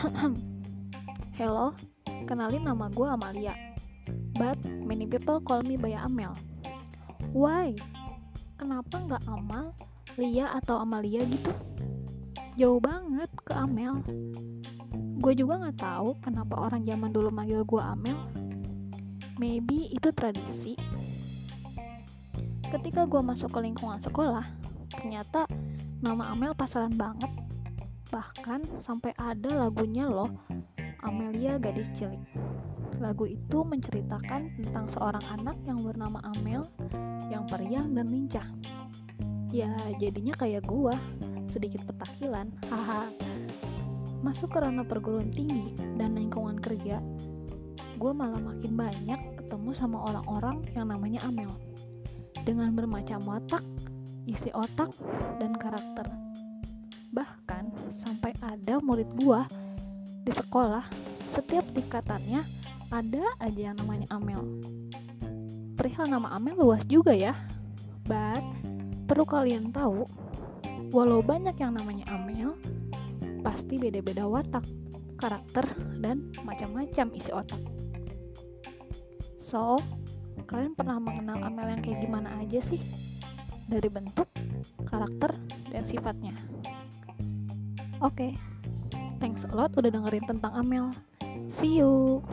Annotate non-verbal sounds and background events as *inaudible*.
*clears throat* Kenalin nama gue Amalia. But many people call me by Amel. Why? Kenapa nggak Amal, Lia atau Amalia gitu? Jauh banget ke Amel. Gue juga nggak tahu kenapa orang zaman dulu manggil gue Amel. Maybe itu tradisi. Ketika gue masuk ke lingkungan sekolah, ternyata nama Amel pasaran banget. Bahkan sampai ada lagunya loh, Amelia Gadis Cilik. Lagu itu menceritakan tentang seorang anak yang bernama Amel yang periang dan lincah. Ya, jadinya kayak gua, sedikit petakilan. Haha. Masuk ke ranah perguruan tinggi dan lingkungan kerja, gue malah makin banyak ketemu sama orang-orang yang namanya Amel. Dengan bermacam watak, isi otak, dan karakter. Sampai ada murid gua di sekolah, setiap tingkatannya ada aja yang namanya Amel. Perihal nama Amel luas juga ya. But perlu kalian tahu, walau banyak yang namanya Amel, pasti beda-beda watak, karakter, dan macam-macam isi otak. So, kalian pernah mengenal Amel yang kayak gimana aja sih? Dari bentuk, karakter, dan sifatnya. Oke, okay. thanks a lot udah dengerin tentang Amel. See you!